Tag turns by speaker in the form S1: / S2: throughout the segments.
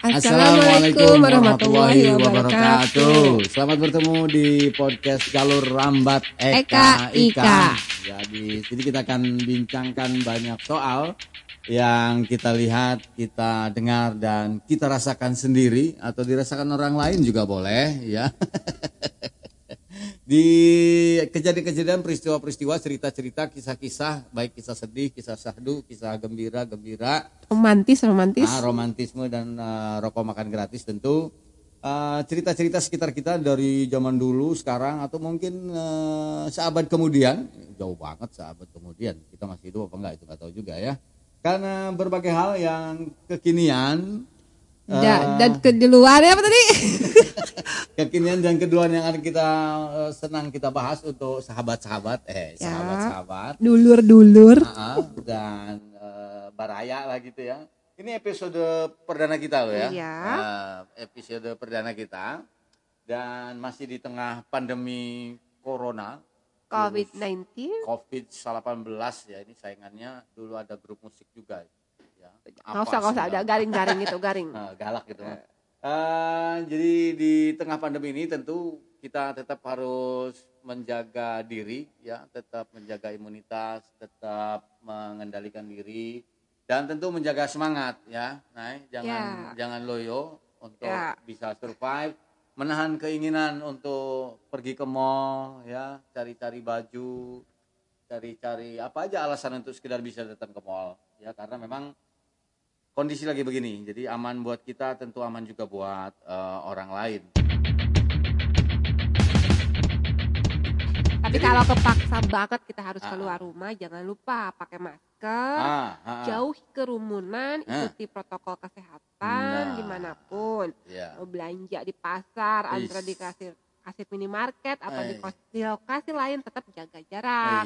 S1: Assalamualaikum warahmatullahi wabarakatuh. Selamat bertemu di podcast Jalur Rambat Eka Ika. Jadi, sini kita akan bincangkan banyak soal yang kita lihat, kita dengar dan kita rasakan sendiri atau dirasakan orang lain juga boleh ya. di kejadian-kejadian peristiwa-peristiwa cerita-cerita kisah-kisah baik kisah sedih kisah sahdu kisah gembira gembira.
S2: Romantis romantis.
S1: Nah, romantisme dan uh, rokok makan gratis tentu. Cerita cerita-cerita sekitar kita dari zaman dulu sekarang atau mungkin uh, seabad kemudian. Jauh banget seabad kemudian. Kita masih hidup apa enggak itu nggak tahu juga ya. Karena berbagai hal yang kekinian
S2: Da, dan ke di luar ya apa tadi?
S1: kekinian dan kedua yang akan kita uh, senang kita bahas untuk sahabat-sahabat eh ya. sahabat-sahabat
S2: dulur-dulur
S1: uh, dan uh, baraya lah gitu ya. Ini episode perdana kita loh ya.
S2: Iya.
S1: Uh, episode perdana kita dan masih di tengah pandemi corona
S2: COVID-19
S1: COVID-18 ya ini saingannya dulu ada grup musik juga
S2: nggak usah nggak usah. ada garing-garing itu garing.
S1: Nah, galak gitu. Uh, jadi di tengah pandemi ini tentu kita tetap harus menjaga diri ya. Tetap menjaga imunitas tetap mengendalikan diri dan tentu menjaga semangat ya. Nah jangan ya. jangan loyo untuk ya. bisa survive. Menahan keinginan untuk pergi ke mall ya. Cari-cari baju cari-cari apa aja alasan untuk sekedar bisa datang ke mall ya. Karena memang kondisi lagi begini. Jadi aman buat kita, tentu aman juga buat uh, orang lain.
S2: Tapi Jadi, kalau kepaksa banget kita harus uh, keluar rumah, jangan lupa pakai masker, uh, uh, jauhi kerumunan, ikuti protokol kesehatan nah, di mana pun. Yeah. Mau belanja di pasar, antara di kasir kasir minimarket atau di, di lokasi lain tetap jaga jarak.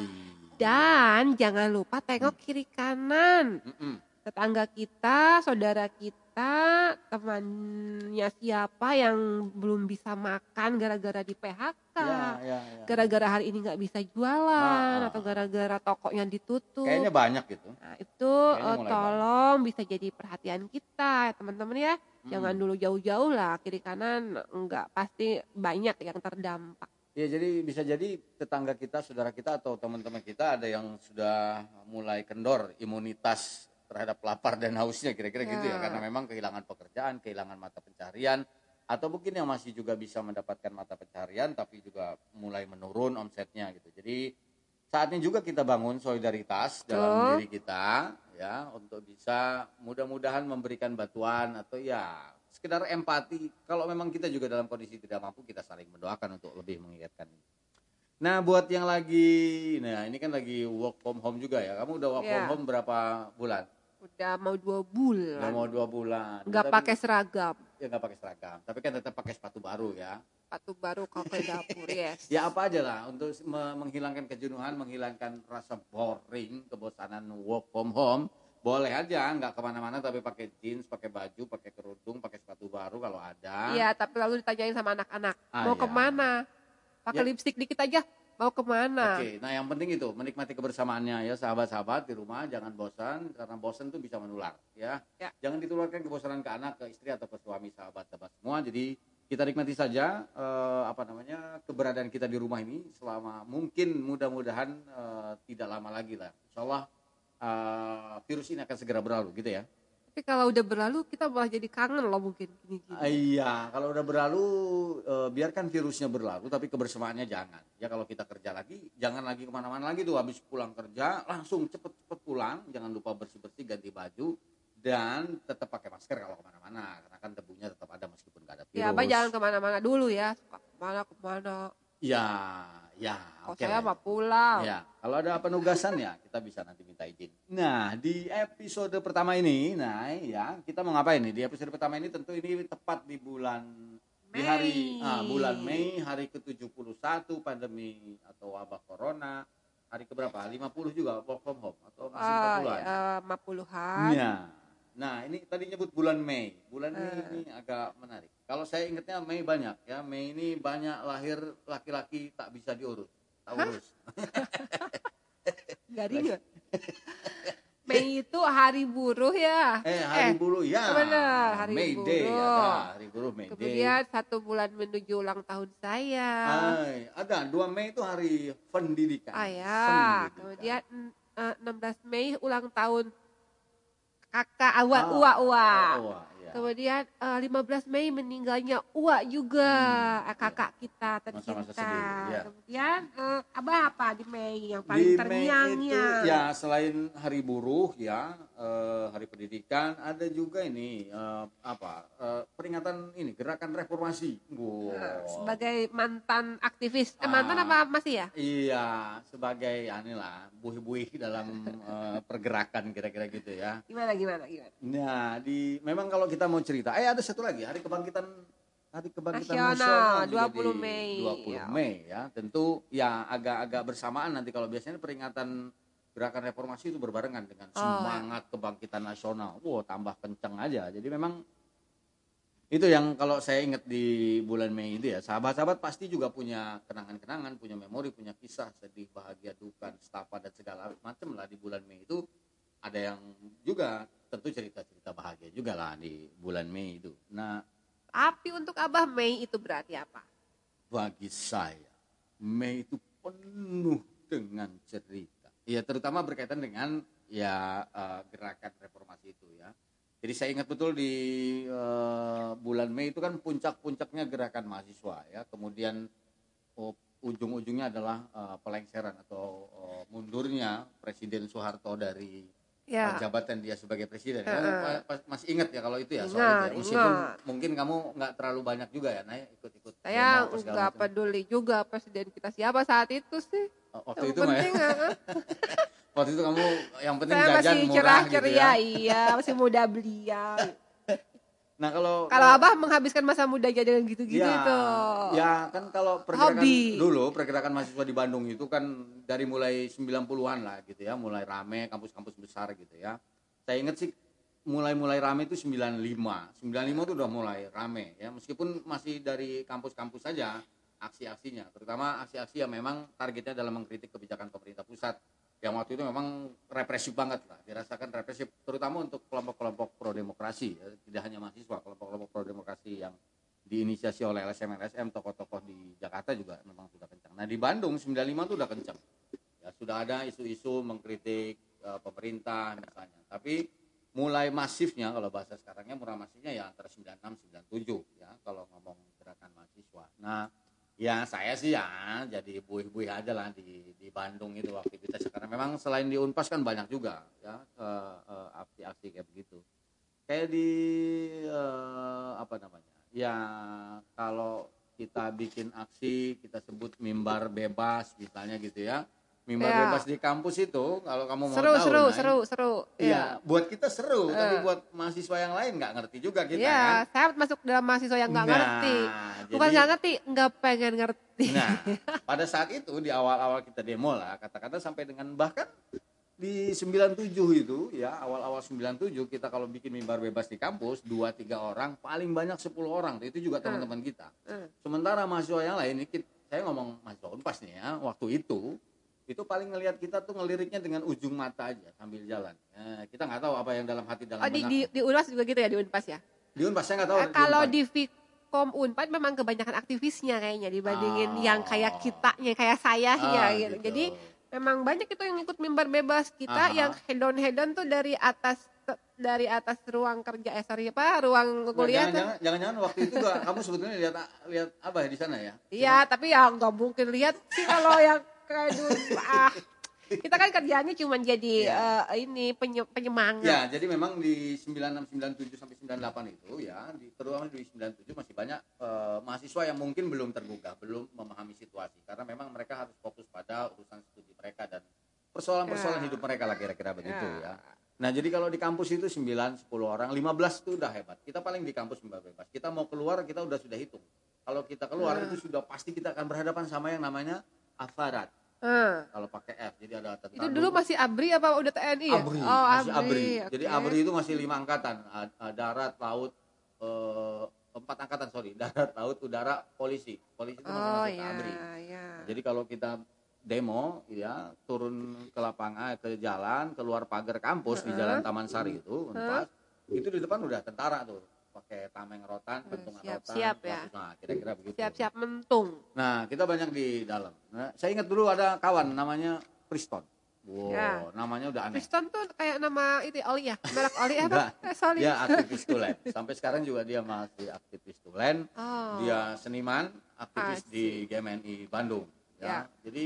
S2: Dan jangan lupa tengok kiri kanan. Mm -mm tetangga kita, saudara kita, temannya siapa yang belum bisa makan gara-gara di PHK, ya, ya, ya. gara-gara hari ini nggak bisa jualan nah, atau gara-gara tokonya ditutup.
S1: Kayaknya banyak gitu.
S2: Nah, itu uh, tolong banyak. bisa jadi perhatian kita ya teman-teman ya. Hmm. Jangan dulu jauh-jauh lah kiri kanan nggak pasti banyak yang terdampak.
S1: Ya jadi bisa jadi tetangga kita, saudara kita atau teman-teman kita ada yang sudah mulai kendor imunitas terhadap lapar dan hausnya kira-kira ya. gitu ya karena memang kehilangan pekerjaan, kehilangan mata pencarian atau mungkin yang masih juga bisa mendapatkan mata pencarian tapi juga mulai menurun omsetnya gitu. Jadi saatnya juga kita bangun solidaritas dalam diri kita ya untuk bisa mudah-mudahan memberikan bantuan atau ya sekedar empati kalau memang kita juga dalam kondisi tidak mampu kita saling mendoakan untuk lebih mengingatkan Nah, buat yang lagi, nah ini kan lagi work from home juga ya. Kamu udah work yeah. from home berapa bulan?
S2: Udah mau dua bulan.
S1: Udah mau dua bulan.
S2: Gak pakai seragam.
S1: Ya gak pakai seragam. Tapi kan tetap pakai sepatu baru ya.
S2: Sepatu baru kalau ke dapur yes.
S1: ya apa aja lah untuk menghilangkan kejenuhan, menghilangkan rasa boring, kebosanan work from home. Boleh aja, nggak ke mana-mana tapi pakai jeans, pakai baju, pakai kerudung, pakai sepatu baru kalau ada.
S2: Iya, tapi lalu ditanyain sama anak-anak, ah, mau iya. ke mana? Pakai ya. lipstick dikit aja, Mau ke mana?
S1: Oke, nah yang penting itu menikmati kebersamaannya ya sahabat-sahabat di rumah jangan bosan karena bosan itu bisa menular ya. ya. Jangan ditularkan kebosanan ke anak, ke istri atau ke suami sahabat-sahabat semua. Jadi kita nikmati saja eh, apa namanya keberadaan kita di rumah ini selama mungkin mudah-mudahan eh, tidak lama lagi lah. Insya Allah eh, virus ini akan segera berlalu gitu ya.
S2: Tapi kalau udah berlalu kita malah jadi kangen loh mungkin gini,
S1: gini. Iya, kalau udah berlalu e, biarkan virusnya berlalu tapi kebersamaannya jangan. Ya kalau kita kerja lagi jangan lagi ke mana-mana lagi tuh habis pulang kerja langsung cepet-cepet pulang. Jangan lupa bersih-bersih ganti baju dan tetap pakai masker kalau ke mana-mana karena kan debunya tetap ada meskipun nggak ada virus.
S2: Ya, apa jangan ke mana-mana dulu ya. Ke mana ke mana.
S1: Ya, ya.
S2: Kalau okay saya pulang.
S1: Ya, kalau ada penugasan ya kita bisa nanti minta izin. Nah, di episode pertama ini, nah ya kita mau ngapain nih? Di episode pertama ini tentu ini tepat di bulan Mei. di hari ah, bulan Mei hari ke-71 pandemi atau wabah corona. Hari keberapa? 50 juga work from home atau masih 40-an?
S2: Uh, 50-an.
S1: Ya. Nah, ini tadi nyebut bulan Mei. Bulan uh. Mei ini agak menarik. Kalau saya ingatnya Mei banyak ya. Mei ini banyak lahir laki-laki tak bisa diurus. Tak urus.
S2: Garing Mei itu hari buruh ya.
S1: Eh, hari eh, buruh ya.
S2: Benar, hari May buruh. Day,
S1: ada hari buruh May
S2: Kemudian Day. satu bulan menuju ulang tahun saya.
S1: Ay, ada 2 Mei itu hari pendidikan.
S2: Ah ya. Pendidikan. Kemudian uh, eh, 16 Mei ulang tahun kakak awak ah, uwa uwa. uwa Kemudian uh, eh, 15 Mei meninggalnya Uwa juga hmm, eh, kakak ya. kita tercinta. Masa -masa ya. Kemudian uh, abah apa di Mei yang paling terngiang-ngiang?
S1: Ya selain Hari Buruh ya uh, Hari Pendidikan ada juga ini uh, apa uh, peringatan ini gerakan reformasi.
S2: Wow. sebagai mantan aktivis, eh, mantan ah, apa masih ya?
S1: Iya sebagai anilah buih-buih dalam uh, pergerakan kira-kira gitu ya.
S2: Gimana gimana gimana?
S1: Nah di memang kalau kita kita mau cerita. Eh ada satu lagi hari kebangkitan hari kebangkitan
S2: nasional, nasional 20 Mei.
S1: 20 ya. Mei ya. Tentu ya agak-agak bersamaan nanti kalau biasanya peringatan gerakan reformasi itu berbarengan dengan oh. semangat kebangkitan nasional. Wow, tambah kenceng aja. Jadi memang itu yang kalau saya ingat di bulan Mei itu ya sahabat-sahabat pasti juga punya kenangan-kenangan punya memori punya kisah sedih bahagia duka stapa dan segala macam lah di bulan Mei itu ada yang juga tentu cerita-cerita bahagia juga lah di bulan Mei itu. Nah,
S2: tapi untuk Abah Mei itu berarti apa?
S1: Bagi saya, Mei itu penuh dengan cerita. Ya, terutama berkaitan dengan ya uh, gerakan reformasi itu ya. Jadi saya ingat betul di uh, bulan Mei itu kan puncak-puncaknya gerakan mahasiswa ya. Kemudian oh, ujung-ujungnya adalah uh, pelengseran atau uh, mundurnya Presiden Soeharto dari ya. jabatan dia sebagai presiden. Uh, uh. masih ingat ya kalau itu ya soal itu. Ya? Meskipun ingat. mungkin kamu nggak terlalu banyak juga ya, Naya ikut-ikut.
S2: Saya nggak peduli juga presiden kita siapa saat itu sih.
S1: Oh, waktu yang itu penting, ya. waktu itu kamu yang penting
S2: Saya
S1: jajan
S2: masih
S1: murah
S2: cerah
S1: gitu
S2: ceria, ya. iya, masih muda belia.
S1: Nah kalau
S2: kalau abah menghabiskan masa mudanya dengan gitu-gitu ya, itu.
S1: Ya kan kalau pergerakan Hobi. dulu pergerakan mahasiswa di Bandung itu kan dari mulai 90-an lah gitu ya, mulai rame kampus-kampus besar gitu ya. Saya ingat sih mulai-mulai rame itu 95. 95 itu udah mulai rame ya, meskipun masih dari kampus-kampus saja aksi-aksinya, terutama aksi-aksi yang memang targetnya dalam mengkritik kebijakan pemerintah pusat yang waktu itu memang represif banget lah, dirasakan represif, terutama untuk kelompok-kelompok pro demokrasi, ya. tidak hanya mahasiswa, kelompok-kelompok pro demokrasi yang diinisiasi oleh LSM LSM tokoh-tokoh di Jakarta juga memang sudah kencang. Nah di Bandung 95 itu udah kencang, ya sudah ada isu-isu mengkritik uh, pemerintah misalnya, tapi mulai masifnya kalau bahasa sekarangnya murah masifnya ya antara 96 97 ya kalau ngomong gerakan mahasiswa. Nah Ya saya sih ya jadi buih-buih aja lah di di Bandung itu aktivitas karena memang selain di Unpas kan banyak juga ya uh, uh, aksi-aksi kayak begitu. Kayak di uh, apa namanya? Ya kalau kita bikin aksi kita sebut mimbar bebas misalnya gitu ya mimbar ya. bebas di kampus itu kalau kamu mau
S2: seru,
S1: tahu
S2: seru nah, seru seru.
S1: iya ya. buat kita seru ya. tapi buat mahasiswa yang lain nggak ngerti juga kita
S2: ya, kan? saya masuk dalam mahasiswa yang nggak nah, ngerti. Bukan nggak ngerti nggak pengen ngerti.
S1: Nah pada saat itu di awal-awal kita demo lah kata-kata sampai dengan bahkan di 97 itu ya awal-awal 97 kita kalau bikin mimbar bebas di kampus dua tiga orang paling banyak 10 orang. Itu juga teman-teman kita. Sementara mahasiswa yang lain ini saya ngomong mahasiswa unpas nih ya waktu itu itu paling ngelihat kita tuh ngeliriknya dengan ujung mata aja sambil jalan. Nah, kita nggak tahu apa yang dalam hati dalam
S2: oh, di, di, di Unpas juga gitu ya di Unpas ya?
S1: Di Unpas saya nggak tahu.
S2: Eh, kalau di Vkom Unpad memang kebanyakan aktivisnya kayaknya dibandingin oh. yang kayak kitanya kayak saya ah, ya gitu. gitu. Jadi memang banyak itu yang ikut mimbar bebas kita Aha. yang hedon hedon tuh dari atas dari atas ruang kerja eh sorry apa ruang kuliah
S1: nah, jangan, jangan waktu itu gak, kamu sebetulnya lihat lihat apa ya di sana ya
S2: iya tapi ya nggak mungkin lihat sih kalau yang kayak dulu ah kita kan kerjanya cuma jadi ya. uh, ini penye, penyemangat.
S1: Ya, jadi memang di 96 97 sampai 98 itu ya, di terutama di 97 masih banyak uh, mahasiswa yang mungkin belum tergugah, belum memahami situasi karena memang mereka harus fokus pada urusan studi mereka dan persoalan-persoalan ya. hidup mereka lah kira-kira begitu ya. ya. Nah, jadi kalau di kampus itu 9 10 orang, 15 itu udah hebat. Kita paling di kampus bebas. Kita mau keluar kita udah sudah hitung. Kalau kita keluar ya. itu sudah pasti kita akan berhadapan sama yang namanya Afarat. Hmm. Kalau pakai F, jadi ada tentara.
S2: Itu dulu masih ABRI apa udah TNI ya?
S1: ABRI, oh, masih ABRI. ABRI. Okay. Jadi ABRI itu masih lima angkatan, darat, laut, eh, empat angkatan sorry, darat, laut, udara, polisi. Polisi itu masih oh, masuk iya, ABRI. Iya. Jadi kalau kita demo ya turun ke lapangan ke jalan keluar pagar kampus uh -huh. di jalan Taman Sari itu uh -huh. itu di depan udah tentara tuh pakai tameng rotan, bentungan
S2: siap,
S1: rotan,
S2: siap ya.
S1: nah kira-kira begitu.
S2: Siap-siap mentung.
S1: Nah kita banyak di dalam. Nah, saya ingat dulu ada kawan namanya Priston. Wow, ya. namanya udah aneh.
S2: Priston tuh kayak nama itu oli ya, merek oli apa?
S1: eh, sorry. Dia aktivis tulen. Sampai sekarang juga dia masih aktivis tulen. Oh. Dia seniman, aktivis Asik. di GMNI Bandung. Ya, ya. jadi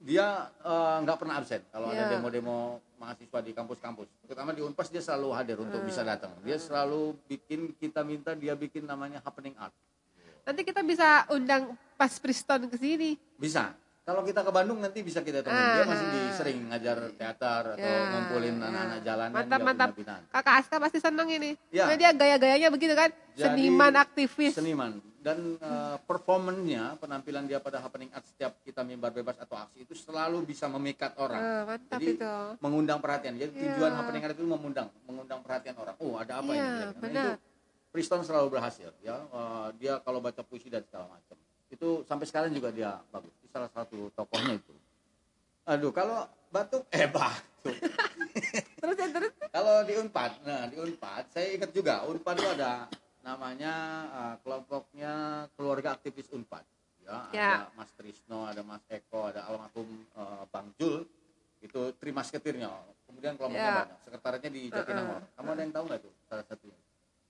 S1: dia eh, nggak uh, pernah absen kalau yeah. ada ya. demo-demo mahasiswa di kampus-kampus. Terutama di Unpas dia selalu hadir untuk uh. bisa datang. Dia selalu bikin kita minta dia bikin namanya happening art.
S2: Nanti kita bisa undang pas Priston ke sini.
S1: Bisa kalau kita ke Bandung nanti bisa kita temuin uh. dia masih di sering ngajar teater atau yeah. ngumpulin ya. anak-anak jalanan
S2: mantap mantap kakak Aska pasti senang ini ya. dia gaya-gayanya begitu kan Jadi, seniman aktivis
S1: seniman dan uh, performannya penampilan dia pada happening art setiap kita mimbar bebas atau aksi itu selalu bisa memikat orang. Uh,
S2: mantap
S1: Jadi
S2: itu.
S1: mengundang perhatian. Jadi yeah. tujuan happening art itu mengundang, mengundang perhatian orang. Oh ada apa
S2: yeah, ini?
S1: Nah, itu Priston selalu berhasil. Ya uh, dia kalau baca puisi dan segala macam itu sampai sekarang juga dia bagus. Itu salah satu tokohnya itu. Aduh kalau batuk eh batuk.
S2: terus ya terus.
S1: kalau di Unpad, nah di Unpad saya ingat juga Unpad itu ada namanya uh, kelompoknya keluarga aktivis Unpad. Ya, ya, ada Mas Trisno, ada Mas Eko, ada almarhum uh, Bang Jul, itu Trimas Ketirnya. Kemudian kelompoknya ya. banyak. Sekretariatnya di Jatinangor. Uh -uh. Kamu ada yang tahu nggak tuh salah satunya?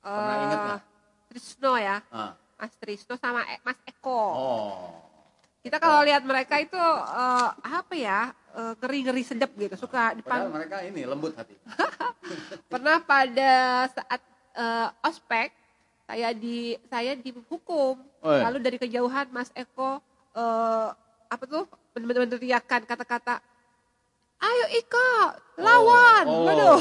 S1: Pernah uh, ingat nggak?
S2: Trisno ya. Uh. Mas Trisno sama e Mas Eko. Oh. Kita kalau lihat mereka itu uh, apa ya ngeri-ngeri uh, sedap gitu, suka
S1: dipanggil. mereka ini lembut hati.
S2: Pernah pada saat uh, ospek saya di saya dihukum oh, iya. lalu dari kejauhan Mas Eko uh, apa tuh benar-benar teriakan kata-kata ayo Ika lawan oh, oh. waduh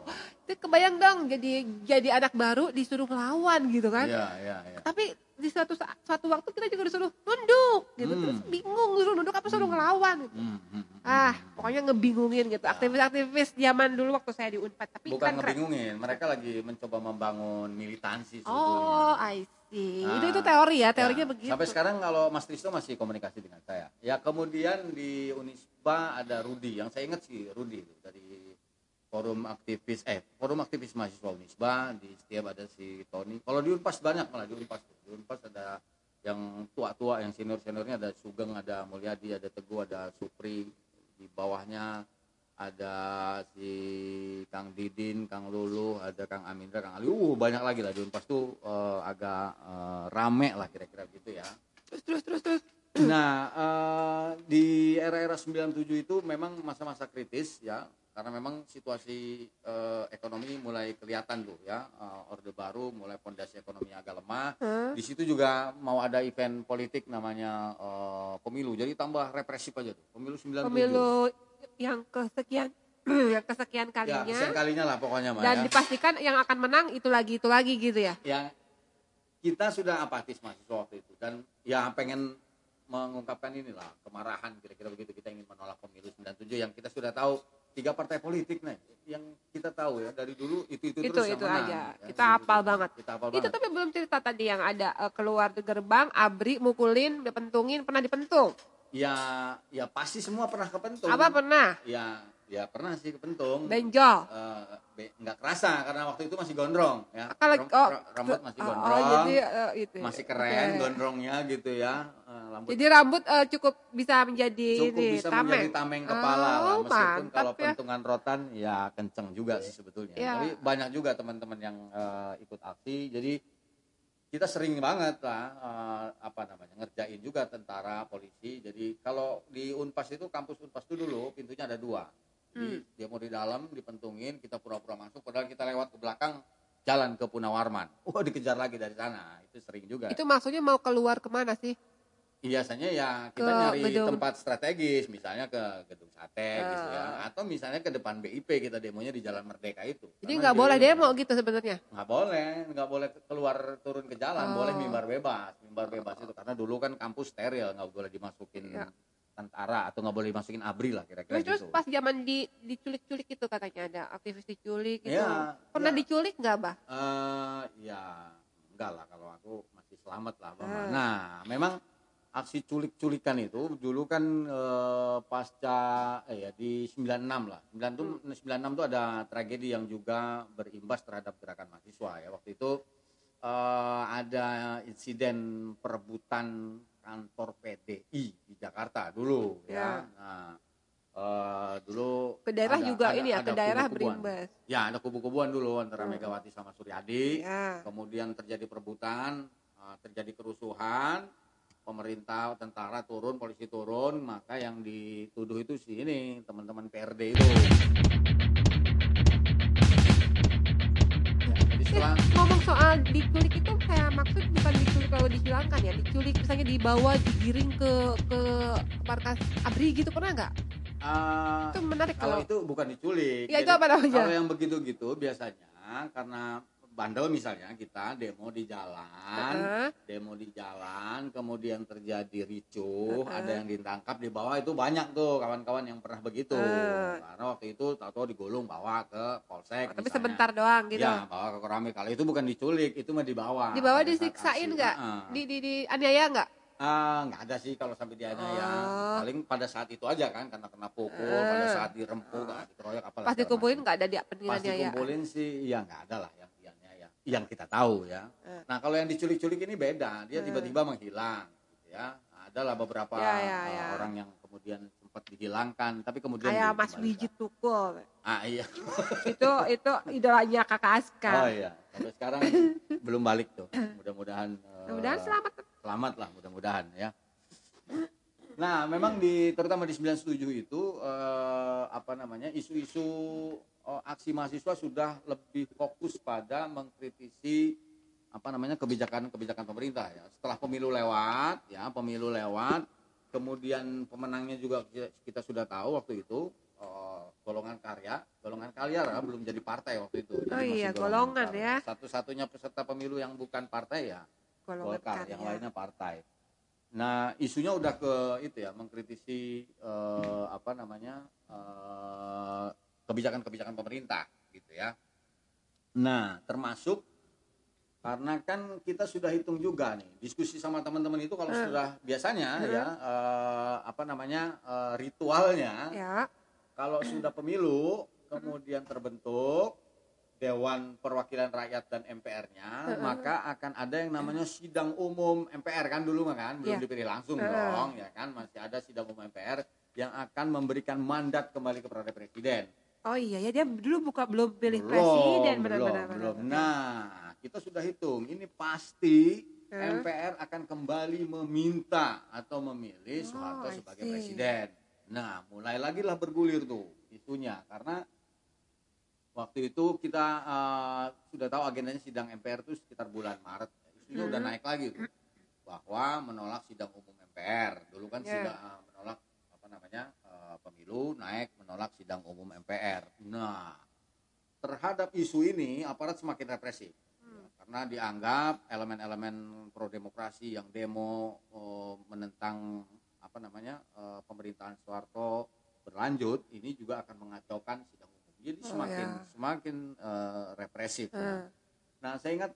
S2: itu kebayang dong jadi jadi anak baru disuruh lawan gitu kan
S1: ya, ya, ya.
S2: tapi di suatu suatu waktu kita juga disuruh nunduk gitu hmm. terus bingung disuruh nunduk apa suruh hmm. ngelawan gitu. Hmm, hmm, hmm. ah pokoknya ngebingungin gitu aktivis-aktivis zaman dulu waktu saya di Unpad tapi
S1: bukan keren, ngebingungin mereka lagi mencoba membangun militansi
S2: sebetulnya oh I see nah, itu itu teori ya teorinya ya. begitu
S1: sampai sekarang kalau Mas Tristo masih komunikasi dengan saya ya kemudian di Unisba ada Rudi yang saya ingat sih Rudi dari forum aktivis eh forum aktivis mahasiswa Unisba di setiap ada si Tony. Kalau di Unpas banyak malah di Unpas. Di Unpas ada yang tua-tua yang senior-seniornya ada Sugeng ada Mulyadi ada Teguh ada Supri. Di bawahnya ada si Kang Didin Kang Lulu ada Kang Amindra Kang Ali. Uh banyak lagi lah di Unpas tuh uh, agak uh, rame lah kira-kira gitu ya.
S2: Terus terus terus terus.
S1: Nah uh, di era-era 97 itu memang masa-masa kritis ya karena memang situasi uh, ekonomi mulai kelihatan tuh ya. Uh, orde baru mulai fondasi ekonomi agak lemah. Hmm? di situ juga mau ada event politik namanya uh, pemilu. Jadi tambah represif aja tuh. Pemilu 97
S2: pemilu yang kesekian yang kesekian kalinya. ya,
S1: kesekian kalinya lah pokoknya
S2: dan ya. dipastikan yang akan menang itu lagi itu lagi gitu ya?
S1: Yang kita sudah apatis mahasiswa waktu itu. Dan ya pengen mengungkapkan inilah kemarahan kira-kira begitu kita ingin menolak pemilu 97 yang kita sudah tahu tiga partai politik nih yang kita tahu ya dari dulu itu itu,
S2: itu
S1: terus
S2: itu yang aja. ya, kita hafal banget. kita hafal itu banget. tapi belum cerita tadi yang ada uh, keluar ke gerbang abri mukulin dipentungin pernah dipentung?
S1: Ya ya pasti semua pernah kepentung.
S2: Apa pernah?
S1: Ya Ya pernah sih kepentung.
S2: Benjol.
S1: Uh, be, nggak kerasa karena waktu itu masih gondrong ya.
S2: Kalau oh,
S1: rambut masih oh, gondrong. Oh, jadi uh, itu. Ya. Masih keren okay. gondrongnya gitu ya.
S2: Uh, rambut. Jadi rambut uh, cukup bisa menjadi
S1: cukup ini, bisa tameng. menjadi tameng kepala oh, lah. Meskipun kalau ya. pentungan rotan ya kenceng juga sih sebetulnya. Ya. Tapi banyak juga teman-teman yang uh, ikut aksi. Jadi kita sering banget lah uh, apa namanya ngerjain juga tentara polisi jadi kalau di unpas itu kampus unpas itu dulu pintunya ada dua Hmm. dia mau di dalam dipentungin kita pura-pura masuk padahal kita lewat ke belakang jalan ke Punawarman oh dikejar lagi dari sana itu sering juga
S2: itu maksudnya mau keluar ke mana sih
S1: biasanya ya kita ke nyari gedung. tempat strategis misalnya ke gedung sate uh. gitu ya atau misalnya ke depan BIP kita demonya di Jalan Merdeka itu
S2: jadi nggak boleh demo gitu sebenarnya
S1: nggak boleh nggak boleh keluar turun ke jalan oh. boleh mimbar bebas mimbar bebas itu karena dulu kan kampus steril nggak boleh dimasukin ya tentara atau nggak boleh masukin abri lah kira-kira
S2: terus, gitu. pas zaman di diculik-culik itu katanya ada aktivis diculik gitu. Ya, Pernah ya. diculik nggak, Bah?
S1: Uh, ya enggak lah kalau aku masih selamat lah, Bah. Uh. Nah, memang aksi culik-culikan itu dulu kan eh, pasca eh ya di 96 lah. 96 96 itu ada tragedi yang juga berimbas terhadap gerakan mahasiswa ya. Waktu itu eh, ada insiden perebutan kantor PDI di Jakarta dulu ya. ya. Nah, uh, dulu
S2: ke daerah ada, juga ada, ini ya, ke daerah berimbas.
S1: Ya, ada kubu-kubuan dulu antara hmm. Megawati sama Suryadi. Ya. Kemudian terjadi perebutan, uh, terjadi kerusuhan pemerintah tentara turun polisi turun maka yang dituduh itu sih ini teman-teman PRD itu
S2: ya, ngomong soal diculik itu kayak maksud bukan diculik kalau dihilangkan ya diculik misalnya dibawa digiring ke ke markas abri gitu pernah nggak?
S1: Uh, itu menarik kalau, kalau itu bukan diculik.
S2: Ya itu apa namanya?
S1: kalau yang begitu gitu biasanya karena bandel misalnya kita demo di jalan, uh-huh. demo di jalan, kemudian terjadi ricuh, uh-huh. ada yang ditangkap di bawah itu banyak tuh kawan-kawan yang pernah begitu. Uh. Karena waktu itu tahu-tahu digulung bawa ke polsek.
S2: Oh, tapi sebentar doang gitu.
S1: Ya, bawa ke keramik. Kalau itu bukan diculik, itu mah dibawa.
S2: Dibawa disiksain nggak? Uh-huh. Di di di aniaya nggak?
S1: Ah, nggak ada sih kalau sampai dia oh. ya. Paling pada saat itu aja kan karena kena pukul, uh. pada saat dirempuk, uh. dikeroyok
S2: apa Pas dikumpulin nggak ada di penilaian
S1: Pas dikumpulin sih ya nggak ada lah ya yang kita tahu ya. Uh. Nah kalau yang diculik-culik ini beda, dia tiba-tiba menghilang, gitu ya. Nah, adalah beberapa ya, ya, ya. Uh, orang yang kemudian sempat dihilangkan, tapi kemudian
S2: kayak Mas Wiji Tukul.
S1: Ah iya.
S2: itu itu idolanya kakak Aska.
S1: Oh iya. Sampai sekarang belum balik tuh. Mudah-mudahan.
S2: Uh, mudah-mudahan selamat.
S1: Selamat lah, mudah-mudahan ya. Nah, memang di terutama di 97 itu uh, apa namanya isu-isu uh, aksi mahasiswa sudah lebih fokus pada mengkritisi apa namanya kebijakan-kebijakan pemerintah ya. Setelah pemilu lewat, ya pemilu lewat, kemudian pemenangnya juga kita sudah tahu waktu itu uh, golongan karya, golongan karya belum jadi partai waktu itu.
S2: Jadi oh iya, golongan, golongan ya.
S1: Satu-satunya peserta pemilu yang bukan partai ya golongan Golkar, karya. yang lainnya partai. Nah, isunya udah ke itu ya, mengkritisi uh, apa namanya kebijakan kebijakan-kebijakan pemerintah, gitu ya. Nah, termasuk karena kan kita sudah hitung juga nih, diskusi sama teman-teman itu kalau hmm. sudah biasanya hmm. ya uh, apa namanya uh, ritualnya, ya. kalau sudah pemilu kemudian terbentuk Dewan Perwakilan Rakyat dan MPR-nya, uh-huh. maka akan ada yang namanya sidang umum MPR kan dulu kan belum yeah. dipilih langsung uh-huh. dong ya kan masih ada sidang umum MPR yang akan memberikan mandat kembali kepada presiden.
S2: Oh iya ya dia dulu buka belum pilih belum, presiden
S1: benar-benar. Belum. Nah, kita sudah hitung ini pasti uh. MPR akan kembali meminta atau memilih oh, Soeharto sebagai presiden. Nah, mulai lagi lah bergulir tuh itunya karena waktu itu kita uh, sudah tahu agendanya sidang MPR itu sekitar bulan Maret isunya hmm. udah naik lagi tuh bahwa menolak sidang umum MPR dulu kan yeah. sudah uh, menolak apa namanya uh, pemilu naik menolak sidang umum MPR nah terhadap isu ini aparat semakin represif hmm. karena dianggap elemen-elemen pro demokrasi yang demo uh, menentang apa namanya uh, pemerintahan Soeharto berlanjut ini juga akan mengacaukan sidang jadi oh, semakin ya. semakin uh, represif. Uh. Nah, saya ingat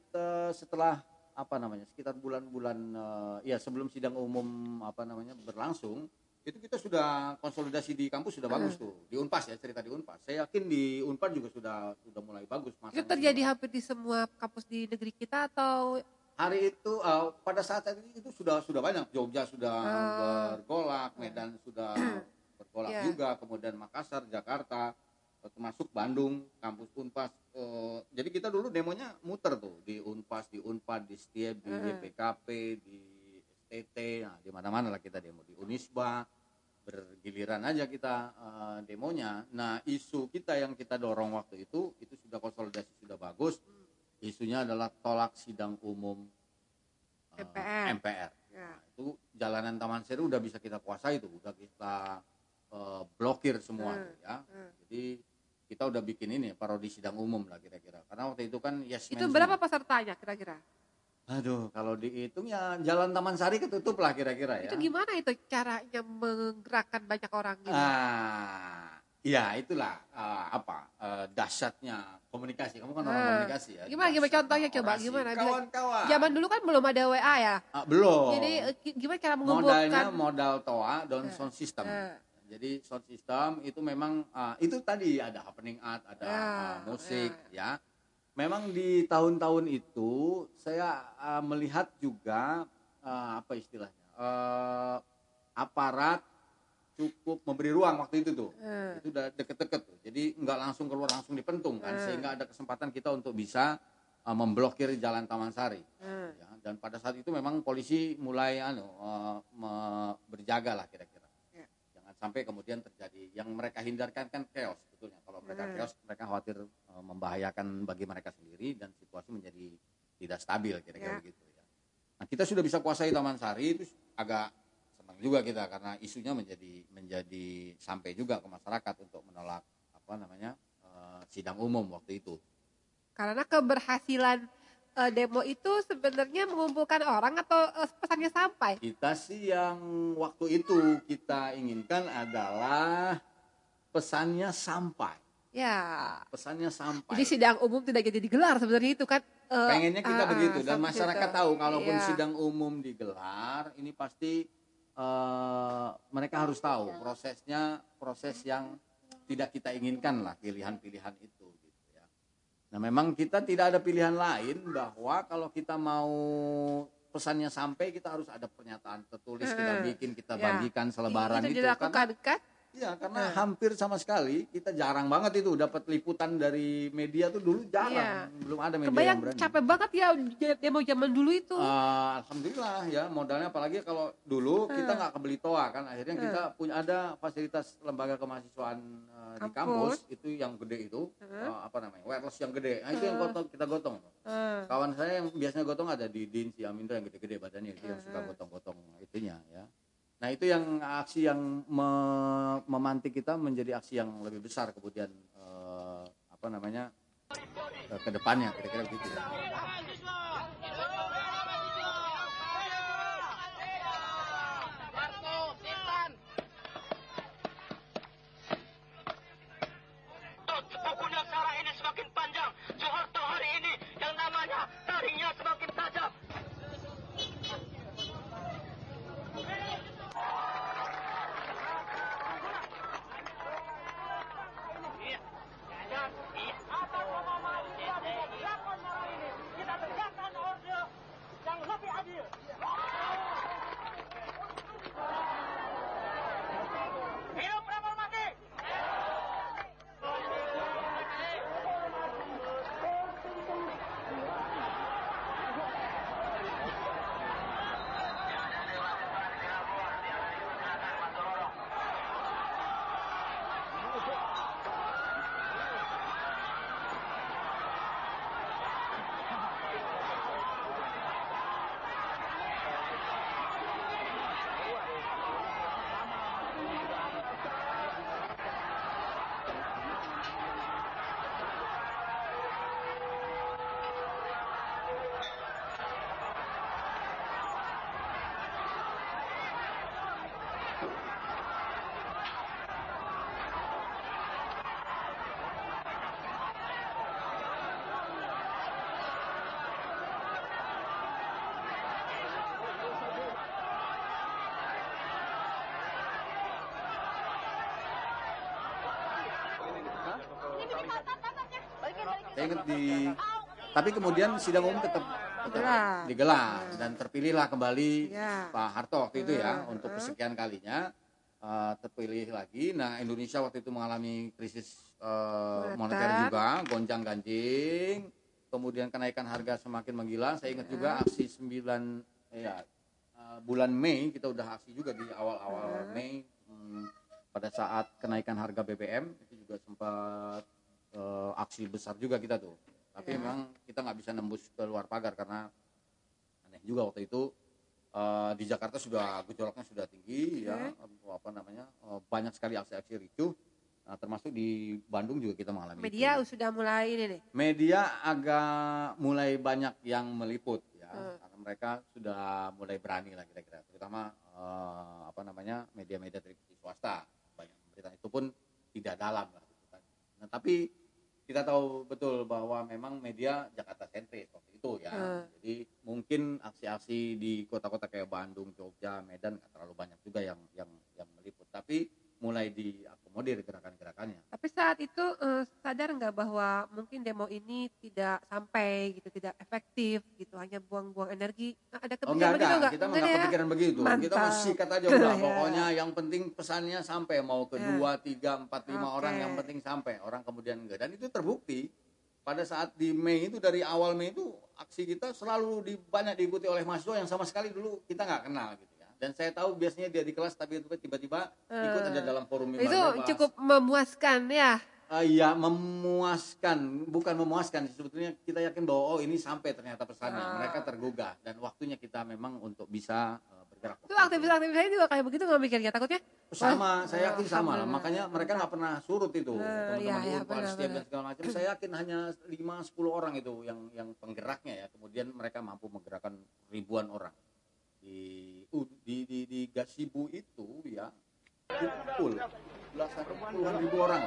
S1: setelah apa namanya sekitar bulan-bulan uh, ya sebelum sidang umum apa namanya berlangsung itu kita sudah konsolidasi di kampus sudah bagus tuh. Di Unpas ya cerita di Unpas. Saya yakin di Unpad juga sudah sudah mulai bagus
S2: itu terjadi hampir di semua kampus di negeri kita atau?
S1: Hari itu uh, pada saat itu sudah sudah banyak. Jogja sudah uh. bergolak Medan sudah bergolak yeah. juga kemudian Makassar Jakarta termasuk Bandung, kampus Unpas. Uh, jadi kita dulu demonya muter tuh di Unpas, di Unpad, di Setiap, di YPKP, di STT, nah di mana-mana lah kita demo. Di Unisba bergiliran aja kita uh, demonya. Nah isu kita yang kita dorong waktu itu itu sudah konsolidasi sudah bagus. Isunya adalah tolak sidang umum
S2: uh, MPR.
S1: MPR. Ya. Nah, itu jalanan Taman Seru udah bisa kita kuasai itu, udah kita uh, blokir semua hmm. ya. Hmm. Jadi kita udah bikin ini parodi sidang umum lah kira-kira. Karena waktu itu kan yes
S2: Itu berapa pesertanya kira-kira?
S1: Aduh, kalau dihitung ya Jalan Taman Sari ketutup lah kira-kira
S2: ya. Itu gimana itu caranya menggerakkan banyak orang gitu?
S1: Ah, Iya itulah uh, apa uh, dahsyatnya komunikasi. Kamu kan orang nah, komunikasi ya.
S2: Gimana gimana contohnya coba gimana? Kawan-kawan. Zaman dulu kan belum ada WA ya.
S1: Uh, belum.
S2: Jadi gimana cara mengumpulkan?
S1: Modalnya modal toa dan uh, sound system. Uh. Jadi sound system itu memang uh, itu tadi ada happening art, ada uh, uh, musik uh. ya. Memang di tahun-tahun itu saya uh, melihat juga uh, apa istilahnya uh, aparat cukup memberi ruang waktu itu tuh hmm. itu udah deket-deket tuh jadi nggak langsung keluar langsung dipentung kan hmm. sehingga ada kesempatan kita untuk bisa uh, memblokir jalan Taman Sari hmm. ya, dan pada saat itu memang polisi mulai anu uh, berjaga lah kira-kira sampai kemudian terjadi yang mereka hindarkan kan chaos sebetulnya kalau mereka hmm. chaos mereka khawatir uh, membahayakan bagi mereka sendiri dan situasi menjadi tidak stabil kira-kira ya. begitu ya nah kita sudah bisa kuasai Taman Sari itu agak juga kita karena isunya menjadi menjadi sampai juga ke masyarakat untuk menolak apa namanya uh, sidang umum waktu itu.
S2: Karena keberhasilan uh, demo itu sebenarnya mengumpulkan orang atau uh, pesannya sampai?
S1: Kita sih yang waktu itu kita inginkan adalah pesannya sampai.
S2: Ya.
S1: Pesannya sampai.
S2: Jadi sidang umum tidak jadi digelar sebenarnya itu kan.
S1: Uh, Pengennya kita uh, begitu dan masyarakat itu. tahu kalaupun ya. sidang umum digelar ini pasti uh, mereka harus tahu prosesnya proses yang tidak kita inginkan lah pilihan-pilihan itu. Nah memang kita tidak ada pilihan lain bahwa kalau kita mau pesannya sampai kita harus ada pernyataan tertulis kita bikin kita ya. bagikan selebaran
S2: itu, itu dilakukan kan
S1: Iya, karena hmm. hampir sama sekali kita jarang banget itu dapat liputan dari media tuh dulu jarang, iya. belum ada media
S2: Kebayang
S1: yang berani.
S2: capek banget ya demo zaman dulu itu.
S1: Uh, Alhamdulillah ya modalnya apalagi kalau dulu hmm. kita nggak kebeli toa kan, akhirnya hmm. kita punya ada fasilitas lembaga kemahasiswaan uh, di kampus itu yang gede itu hmm. uh, apa namanya wireless yang gede, nah itu yang gotong, kita gotong. Hmm. Kawan saya yang biasanya gotong ada di Din si Amindo yang gede-gede badannya itu yang suka gotong-gotong itunya ya. Nah itu yang aksi yang me memantik kita menjadi aksi yang lebih besar kemudian eh, apa namanya eh, ke depannya kira-kira begitu. Ya. Saya ingat di tapi kemudian sidang umum tetap, tetap digelar. dan terpilihlah kembali ya. Pak Harto waktu itu ya uh, untuk kesekian kalinya uh, terpilih lagi. Nah Indonesia waktu itu mengalami krisis uh, moneter juga, gonjang ganjing, kemudian kenaikan harga semakin menggila. Saya ingat juga aksi 9 ya uh, bulan Mei kita udah aksi juga di awal-awal Mei. Hmm, pada saat kenaikan harga BBM itu juga sempat uh, aksi besar juga kita tuh tapi yeah. memang kita nggak bisa nembus ke luar pagar karena aneh juga waktu itu uh, di Jakarta sudah gejolaknya sudah tinggi yeah. ya apa namanya uh, banyak sekali aksi-aksi ricuh Nah, termasuk di Bandung juga kita mengalami
S2: media itu. sudah mulai ini nih
S1: media agak mulai banyak yang meliput ya hmm. karena mereka sudah mulai berani lah kira-kira terutama uh, apa namanya media-media televisi swasta banyak berita itu pun tidak dalam lah. Nah tapi kita tahu betul bahwa memang media Jakarta sentris waktu itu ya. Hmm. Jadi mungkin aksi-aksi di kota-kota kayak Bandung, Jogja, Medan nggak terlalu banyak juga yang yang yang meliput. Tapi mulai diakomodir gerakan-gerakannya.
S2: Tapi saat itu uh, sadar nggak bahwa mungkin demo ini tidak sampai gitu, tidak efektif hanya buang-buang energi.
S1: Nah, ada kepikiran oh, enggak, begitu enggak? Kita nggak ya? kepikiran begitu. Mantap. Kita masih kata aja udah, ya. pokoknya yang penting pesannya sampai mau ke ya. dua, tiga, empat, lima orang yang penting sampai. Orang kemudian enggak. Dan itu terbukti pada saat di Mei itu dari awal Mei itu aksi kita selalu di, banyak diikuti oleh mahasiswa yang sama sekali dulu kita nggak kenal gitu dan saya tahu biasanya dia di kelas tapi tiba-tiba ikut ada dalam forum
S2: itu cukup memuaskan ya
S1: uh, ya memuaskan bukan memuaskan sebetulnya kita yakin bahwa oh ini sampai ternyata pesannya. Uh. mereka tergugah dan waktunya kita memang untuk bisa uh, bergerak.
S2: Itu aktivis-aktivis juga kayak begitu nggak mikirnya takutnya?
S1: Sama saya yakin sama lah. makanya mereka nggak pernah surut itu uh, teman-teman ya, ya, setiap dan segala macam. Saya yakin hanya 5-10 orang itu yang yang penggeraknya ya. Kemudian mereka mampu menggerakkan ribuan orang. Di di di, di Gasibu itu ya kumpul belasan puluhan ribu orang.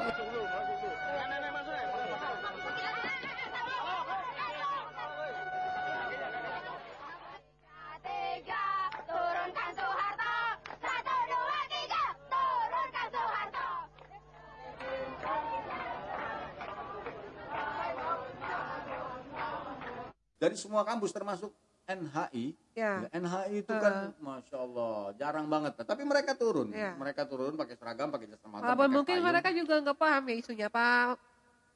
S1: Dari semua kampus termasuk NHI, ya. NHI itu kan masya Allah jarang banget. Tapi mereka turun, ya. mereka turun pakai seragam, pakai jas mata.
S2: Apa mungkin payung. mereka juga nggak paham ya isunya Pak.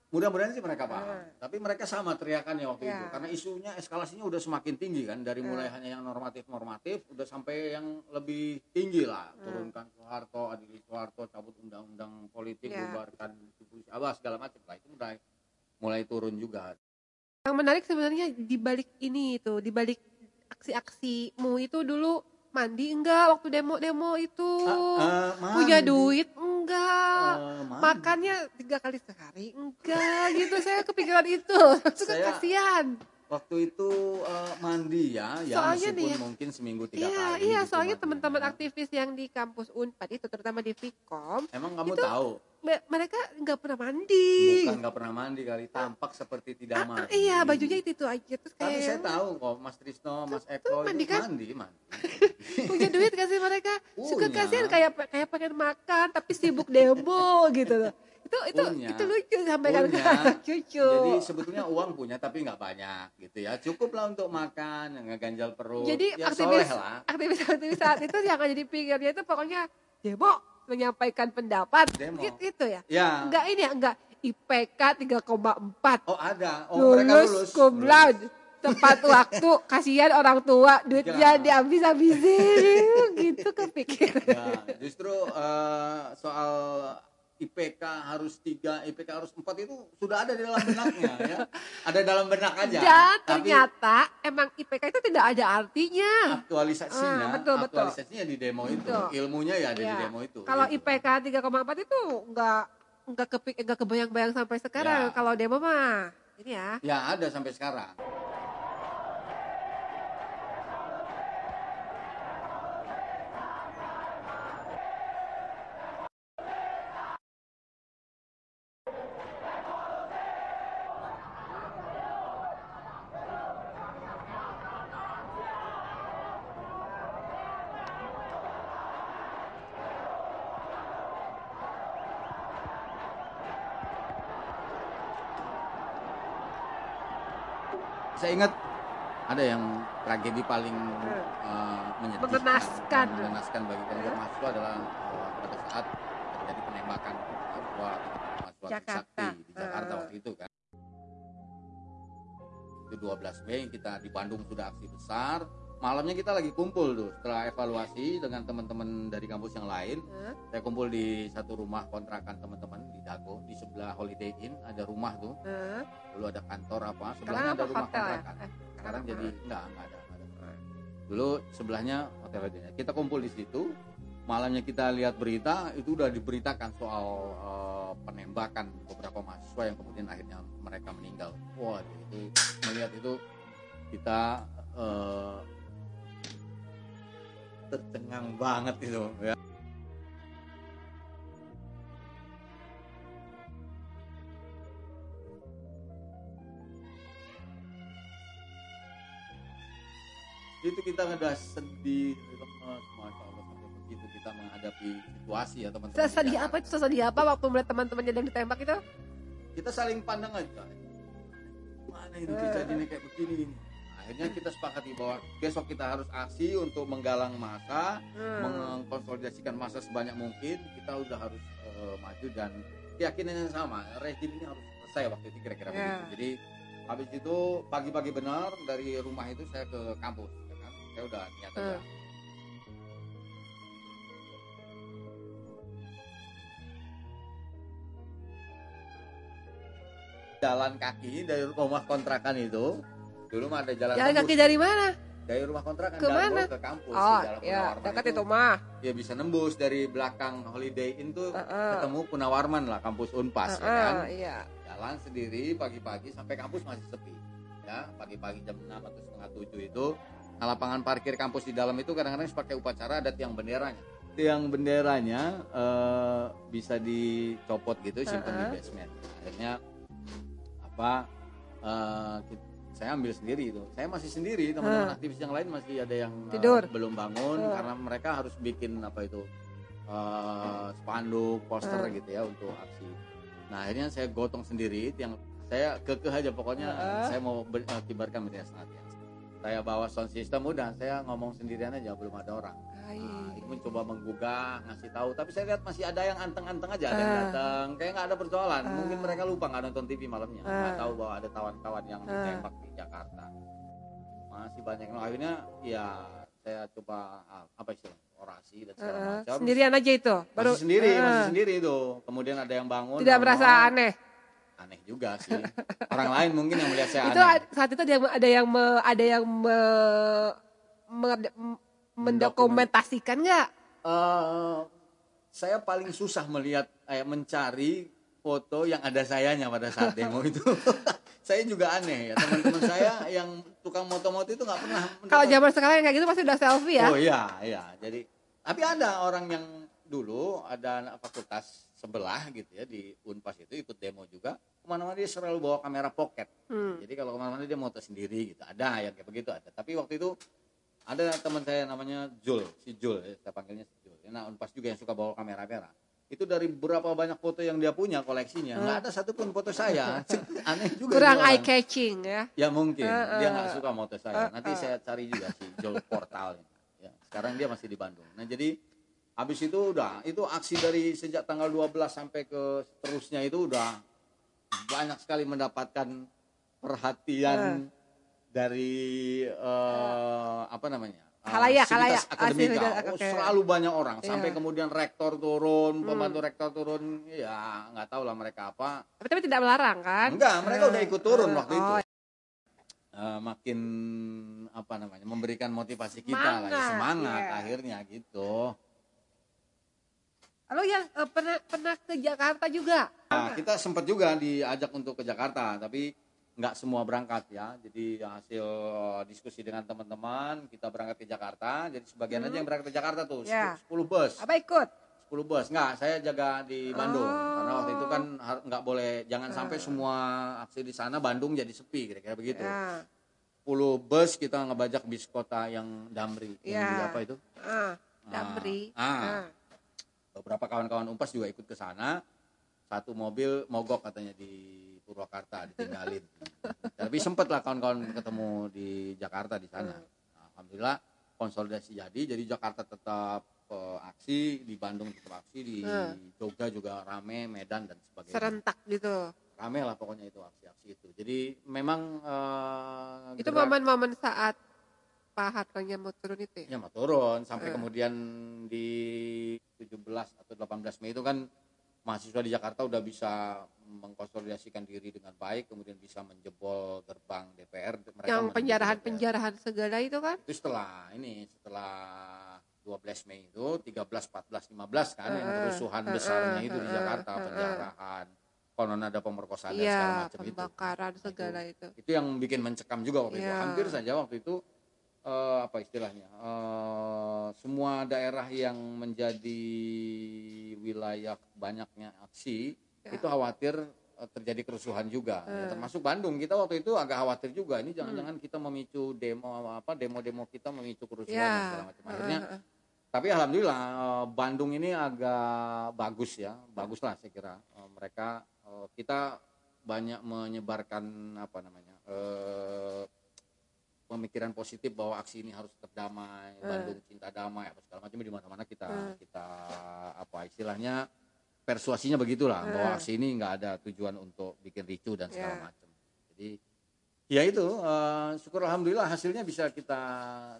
S1: Mudah-mudahan sih mereka paham. Ya. Tapi mereka sama teriakannya waktu ya. itu, karena isunya eskalasinya udah semakin tinggi kan, dari ya. mulai hanya yang normatif-normatif, udah sampai yang lebih tinggi lah. Turunkan Soeharto, adili Soeharto, cabut undang-undang politik, ya. bubarkan apa segala macam lah itu udah mulai turun juga.
S2: Yang menarik sebenarnya di balik ini itu, di balik aksi-aksimu itu dulu mandi enggak waktu demo-demo itu uh, uh, punya duit enggak uh, makannya tiga kali sehari enggak gitu saya kepikiran itu suka kasihan
S1: waktu itu uh, mandi ya, ya soalnya nih, mungkin seminggu tiga
S2: iya,
S1: kali.
S2: Iya, gitu soalnya teman-teman aktivis yang di kampus Unpad itu terutama di Vkom.
S1: Emang kamu itu, tahu?
S2: Mereka nggak pernah mandi.
S1: Bukan nggak pernah mandi kali, tampak seperti tidak ah, mandi.
S2: Iya, bajunya itu itu aja terus
S1: kayak. Tapi saya tahu kok, Mas Trisno, Mas Eko mandi kan? Mandi, mandi.
S2: Punya duit kasih mereka. Suka kasihan kayak kayak pengen makan tapi sibuk demo gitu loh itu itu punya. itu lucu sampai kan cucu
S1: jadi sebetulnya uang punya tapi nggak banyak gitu ya cukup lah untuk makan ganjal perut
S2: jadi ya, aktivis lah. aktivis aktivis saat itu yang jadi pikirnya itu pokoknya demo menyampaikan pendapat demo. gitu, gitu ya.
S1: Ya.
S2: Enggak ini ya enggak. IPK 3,4
S1: oh ada. Oh
S2: lulus, mereka lulus cum laude. Tepat waktu kasihan orang tua duitnya ya. dihabis-habisin. Gitu kepikir
S1: ya, justru uh, soal IPK harus tiga, IPK harus empat itu sudah ada di dalam benaknya ya. Ada dalam benak aja.
S2: Dan ternyata emang IPK itu tidak ada artinya.
S1: Aktualisasinya, hmm, betul, aktualisasinya betul. di demo itu. Betul. Ilmunya ya ada ya. di iya. demo itu.
S2: Kalau gitu. IPK 3,4 itu enggak enggak kepik enggak kebayang-bayang sampai sekarang. Ya. Kalau demo mah ini ya.
S1: Ya ada sampai sekarang. Saya ingat ada yang tragedi paling uh, menyedihkan,
S2: mengenaskan,
S1: mengenaskan bagi kelompok iya. mahasiswa adalah uh, pada saat terjadi penembakan mahasiswa mahasiswa Jakarta. Sakti di Jakarta uh. waktu itu kan. Itu 12 Mei kita di Bandung sudah aksi besar, malamnya kita lagi kumpul tuh setelah evaluasi dengan teman-teman dari kampus yang lain huh? saya kumpul di satu rumah kontrakan teman-teman di Dago di sebelah Holiday Inn ada rumah tuh. Huh? dulu ada kantor apa sebelahnya ada rumah hotel ya? kontrakan. Ya? eh, sekarang jadi enggak enggak ada, enggak ada. Dulu sebelahnya hotel Inn kita kumpul di situ malamnya kita lihat berita itu udah diberitakan soal uh, penembakan beberapa mahasiswa yang kemudian akhirnya mereka meninggal. Wah itu melihat itu kita uh, tercengang banget itu ya kita udah sedih lemes masya Allah sampai begitu kita menghadapi situasi ya teman-teman.
S2: Sesedih apa itu? Sesedih apa waktu melihat teman-temannya yang ditembak itu?
S1: Kita saling pandang aja mana ini kejadian kayak begini ini? Akhirnya kita sepakati bahwa besok kita harus aksi untuk menggalang masa hmm. mengkonsolidasikan masa sebanyak mungkin. Kita udah harus uh, maju dan keyakinan yang sama rejim ini harus selesai waktu itu kira-kira yeah. begitu. Jadi habis itu pagi-pagi benar dari rumah itu saya ke kampus saya udah niat aja. Hmm. jalan kaki dari rumah kontrakan itu dulu mah ada jalan
S2: jalan kaki dari mana?
S1: Dari rumah kontrakan
S2: ke mana?
S1: ke kampus
S2: oh ya dekat itu, itu mah.
S1: Ya bisa nembus dari belakang Holiday Inn tuh uh -uh. ketemu Punawarman lah kampus Unpas uh -uh, ya kan?
S2: iya.
S1: jalan sendiri pagi-pagi sampai kampus masih sepi ya. Pagi-pagi jam 6 atau setengah 7 itu nah lapangan parkir kampus di dalam itu kadang-kadang pakai upacara ada tiang benderanya tiang benderanya uh, bisa dicopot gitu simpan uh -uh. di basement akhirnya apa uh, saya ambil sendiri itu saya masih sendiri teman-teman hmm. aktivis yang lain masih ada yang
S2: Tidur.
S1: Uh, belum bangun hmm. karena mereka harus bikin apa itu uh, spanduk poster hmm. gitu ya untuk aksi nah akhirnya saya gotong sendiri yang saya kekeh aja pokoknya hmm. saya mau ber, uh, kibarkan bendera saat ya saya bawa sound system udah saya ngomong sendirian aja belum ada orang nah, itu mencoba menggugah ngasih tahu tapi saya lihat masih ada yang anteng-anteng aja ada yang ah. datang kayak nggak ada persoalan uh. mungkin mereka lupa nggak nonton TV malamnya nggak uh. tahu bahwa ada kawan-kawan yang uh. ditembak di Jakarta masih banyak nah, akhirnya ya saya coba apa istilah orasi dan segala uh. macam
S2: sendirian aja itu
S1: baru masih sendiri uh. masih sendiri itu kemudian ada yang bangun
S2: tidak merasa aneh
S1: aneh juga sih orang lain mungkin yang melihat saya
S2: itu aneh. saat itu ada yang ada yang me, ada yang me, me, mendokumentasikan nggak? Uh,
S1: saya paling susah melihat eh, mencari foto yang ada sayanya pada saat demo itu. saya juga aneh ya teman-teman saya yang tukang moto-moto itu nggak pernah.
S2: Kalau zaman sekarang yang kayak gitu pasti udah selfie ya?
S1: Oh iya iya. Jadi tapi ada orang yang dulu ada anak fakultas sebelah gitu ya di Unpas itu ikut demo juga. Ke mana-mana dia selalu bawa kamera pocket. Hmm. jadi kalau ke mana-mana dia moto sendiri gitu. Ada yang kayak begitu ada. Tapi waktu itu ada teman saya namanya Jul si Jul ya, saya panggilnya si Jul. Nah unpas juga yang suka bawa kamera merah. Itu dari berapa banyak foto yang dia punya koleksinya nggak hmm. ada satupun foto saya. Aneh juga
S2: kurang eye catching ya.
S1: Ya mungkin. Uh, uh, dia nggak suka foto saya. Nanti uh, uh. saya cari juga si Jul portal ya sekarang dia masih di Bandung. Nah jadi habis itu udah itu aksi dari sejak tanggal 12 sampai ke seterusnya itu udah banyak sekali mendapatkan perhatian uh dari uh, apa namanya?
S2: Halayak uh, halayak.
S1: Akademika. oh, selalu banyak orang. Yeah. sampai kemudian rektor turun hmm. pembantu rektor turun ya nggak tahu lah mereka apa.
S2: Tapi, tapi tidak melarang kan?
S1: Enggak mereka uh, udah ikut turun uh, waktu oh. itu uh, makin apa namanya memberikan motivasi kita semangat, lah semangat yeah. akhirnya gitu
S2: Lalu yang uh, pernah pernah ke Jakarta juga?
S1: Nah, kita sempat juga diajak untuk ke Jakarta, tapi nggak semua berangkat ya. Jadi hasil eh, diskusi dengan teman-teman kita berangkat ke Jakarta. Jadi sebagian hmm. aja yang berangkat ke Jakarta tuh ya. 10 bus.
S2: Apa ikut?
S1: 10 bus. Nggak, saya jaga di Bandung. Oh. Karena waktu itu kan nggak boleh jangan sampai semua aksi di sana Bandung jadi sepi kira-kira begitu. Ya. 10 bus kita ngebajak bis kota yang Damri. Ya. Yang apa itu?
S2: Ah, Damri.
S1: Ah. ah. Beberapa kawan-kawan Umpas juga ikut ke sana. Satu mobil mogok katanya di Purwakarta ditinggalin. Tapi sempet lah kawan-kawan ketemu di Jakarta di sana. Nah, Alhamdulillah konsolidasi jadi, jadi Jakarta tetap uh, aksi, di Bandung tetap aksi, di hmm. Jogja juga rame, Medan dan sebagainya.
S2: Serentak gitu.
S1: Rame lah pokoknya itu aksi-aksi itu. Jadi memang uh,
S2: itu momen-momen saat Pak Hartonya mau turun itu
S1: ya? Ya mau turun sampai hmm. kemudian di 17 atau 18 Mei itu kan mahasiswa di Jakarta udah bisa mengkonsolidasikan diri dengan baik, kemudian bisa menjebol gerbang DPR.
S2: Mereka yang penjarahan-penjarahan segala itu kan?
S1: Itu setelah ini, setelah 12 Mei itu, 13, 14, 15 kan, uh, yang kerusuhan uh, besarnya uh, itu di Jakarta, uh, penjarahan, konon ada pemerkosaan
S2: dan
S1: segala macam
S2: itu. pembakaran segala itu.
S1: itu. Itu yang bikin mencekam juga waktu yeah. itu. Iya. Hampir saja waktu itu uh, apa istilahnya uh, semua daerah yang menjadi wilayah banyaknya aksi ya. itu khawatir eh, terjadi kerusuhan juga. Hmm. Ya, termasuk Bandung kita waktu itu agak khawatir juga. Ini jangan-jangan hmm. kita memicu demo apa demo-demo kita memicu kerusuhan ya. dan segala macam. Akhirnya uh, uh. tapi alhamdulillah Bandung ini agak bagus ya, bagus lah saya kira. Mereka kita banyak menyebarkan apa namanya pemikiran positif bahwa aksi ini harus tetap damai, hmm. Bandung cinta damai apa segala macam di mana-mana kita hmm. kita apa istilahnya persuasinya begitulah hmm. bahwa aksi ini nggak ada tujuan untuk bikin ricu dan segala yeah. macam. Jadi ya itu uh, syukur alhamdulillah hasilnya bisa kita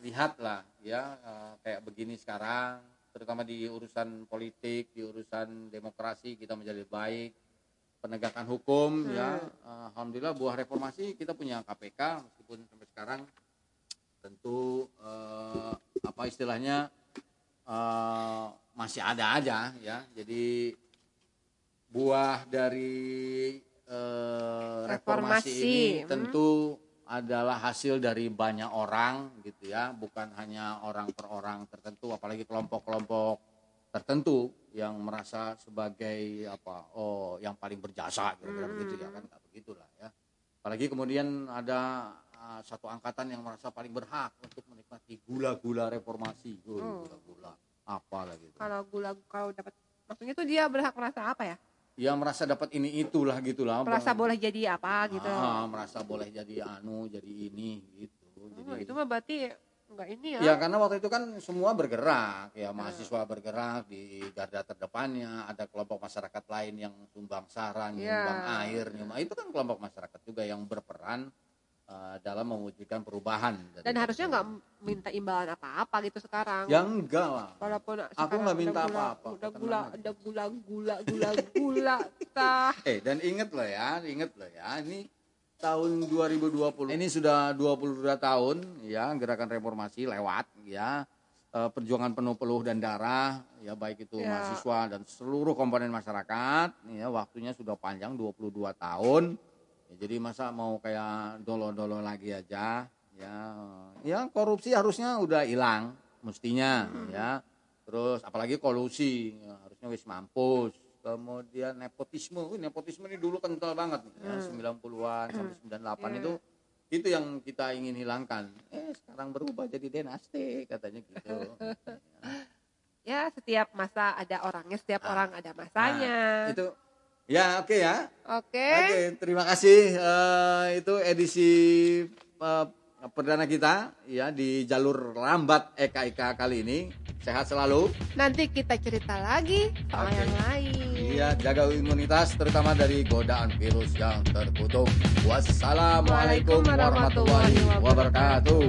S1: lihat lah ya uh, kayak begini sekarang terutama di urusan politik, di urusan demokrasi kita menjadi baik penegakan hukum hmm. ya uh, alhamdulillah buah reformasi kita punya KPK meskipun sampai sekarang tentu uh, apa istilahnya uh, masih ada aja ya jadi buah dari uh, reformasi, reformasi ini hmm. tentu adalah hasil dari banyak orang gitu ya bukan hanya orang per orang tertentu apalagi kelompok-kelompok tertentu yang merasa sebagai apa oh yang paling berjasa kira-kira hmm. begitu ya kan begitulah ya apalagi kemudian ada uh, satu angkatan yang merasa paling berhak untuk menikmati gula-gula reformasi. Oh, hmm. gula-gula apa lagi
S2: kalau gula kalau dapat maksudnya itu dia berhak merasa apa ya?
S1: Ya merasa dapat ini itulah gitulah
S2: merasa boleh jadi apa gitu.
S1: Ah, merasa boleh jadi anu jadi ini gitu. Oh,
S2: jadi itu mah berarti enggak ini ya.
S1: Ya karena waktu itu kan semua bergerak ya mahasiswa hmm. bergerak di garda terdepannya ada kelompok masyarakat lain yang sumbang saran yeah. nyumbang air nyumbang itu kan kelompok masyarakat juga yang berperan uh, dalam mewujudkan perubahan.
S2: Dan harusnya nggak minta imbalan apa-apa gitu sekarang.
S1: Ya enggak lah.
S2: Walaupun
S1: aku nggak minta apa-apa.
S2: Udah gula, ada gula, gula, gula, gula, tah.
S1: Eh dan inget loh ya, inget loh ya, ini tahun 2020 ini sudah 22 tahun ya gerakan reformasi lewat ya eh, perjuangan penuh peluh dan darah ya baik itu ya. mahasiswa dan seluruh komponen masyarakat ya waktunya sudah panjang 22 tahun Ya, jadi masa mau kayak dolo-dolo lagi aja ya ya korupsi harusnya udah hilang mestinya hmm. ya terus apalagi kolusi ya, harusnya wis mampus kemudian nepotisme uh, nepotisme ini dulu kental banget nih, ya, 90-an hmm. sampai 98 yeah. itu itu yang kita ingin hilangkan eh sekarang berubah jadi dinasti katanya gitu
S2: ya setiap masa ada orangnya setiap ah. orang ada masanya
S1: nah, itu Ya oke okay ya.
S2: Oke. Okay. Oke okay,
S1: terima kasih uh, itu edisi uh, perdana kita ya di jalur lambat Eka kali ini. Sehat selalu.
S2: Nanti kita cerita lagi soal okay. yang lain.
S1: Iya jaga imunitas terutama dari godaan virus yang terkutuk. Wassalamualaikum warahmatullahi wabarakatuh.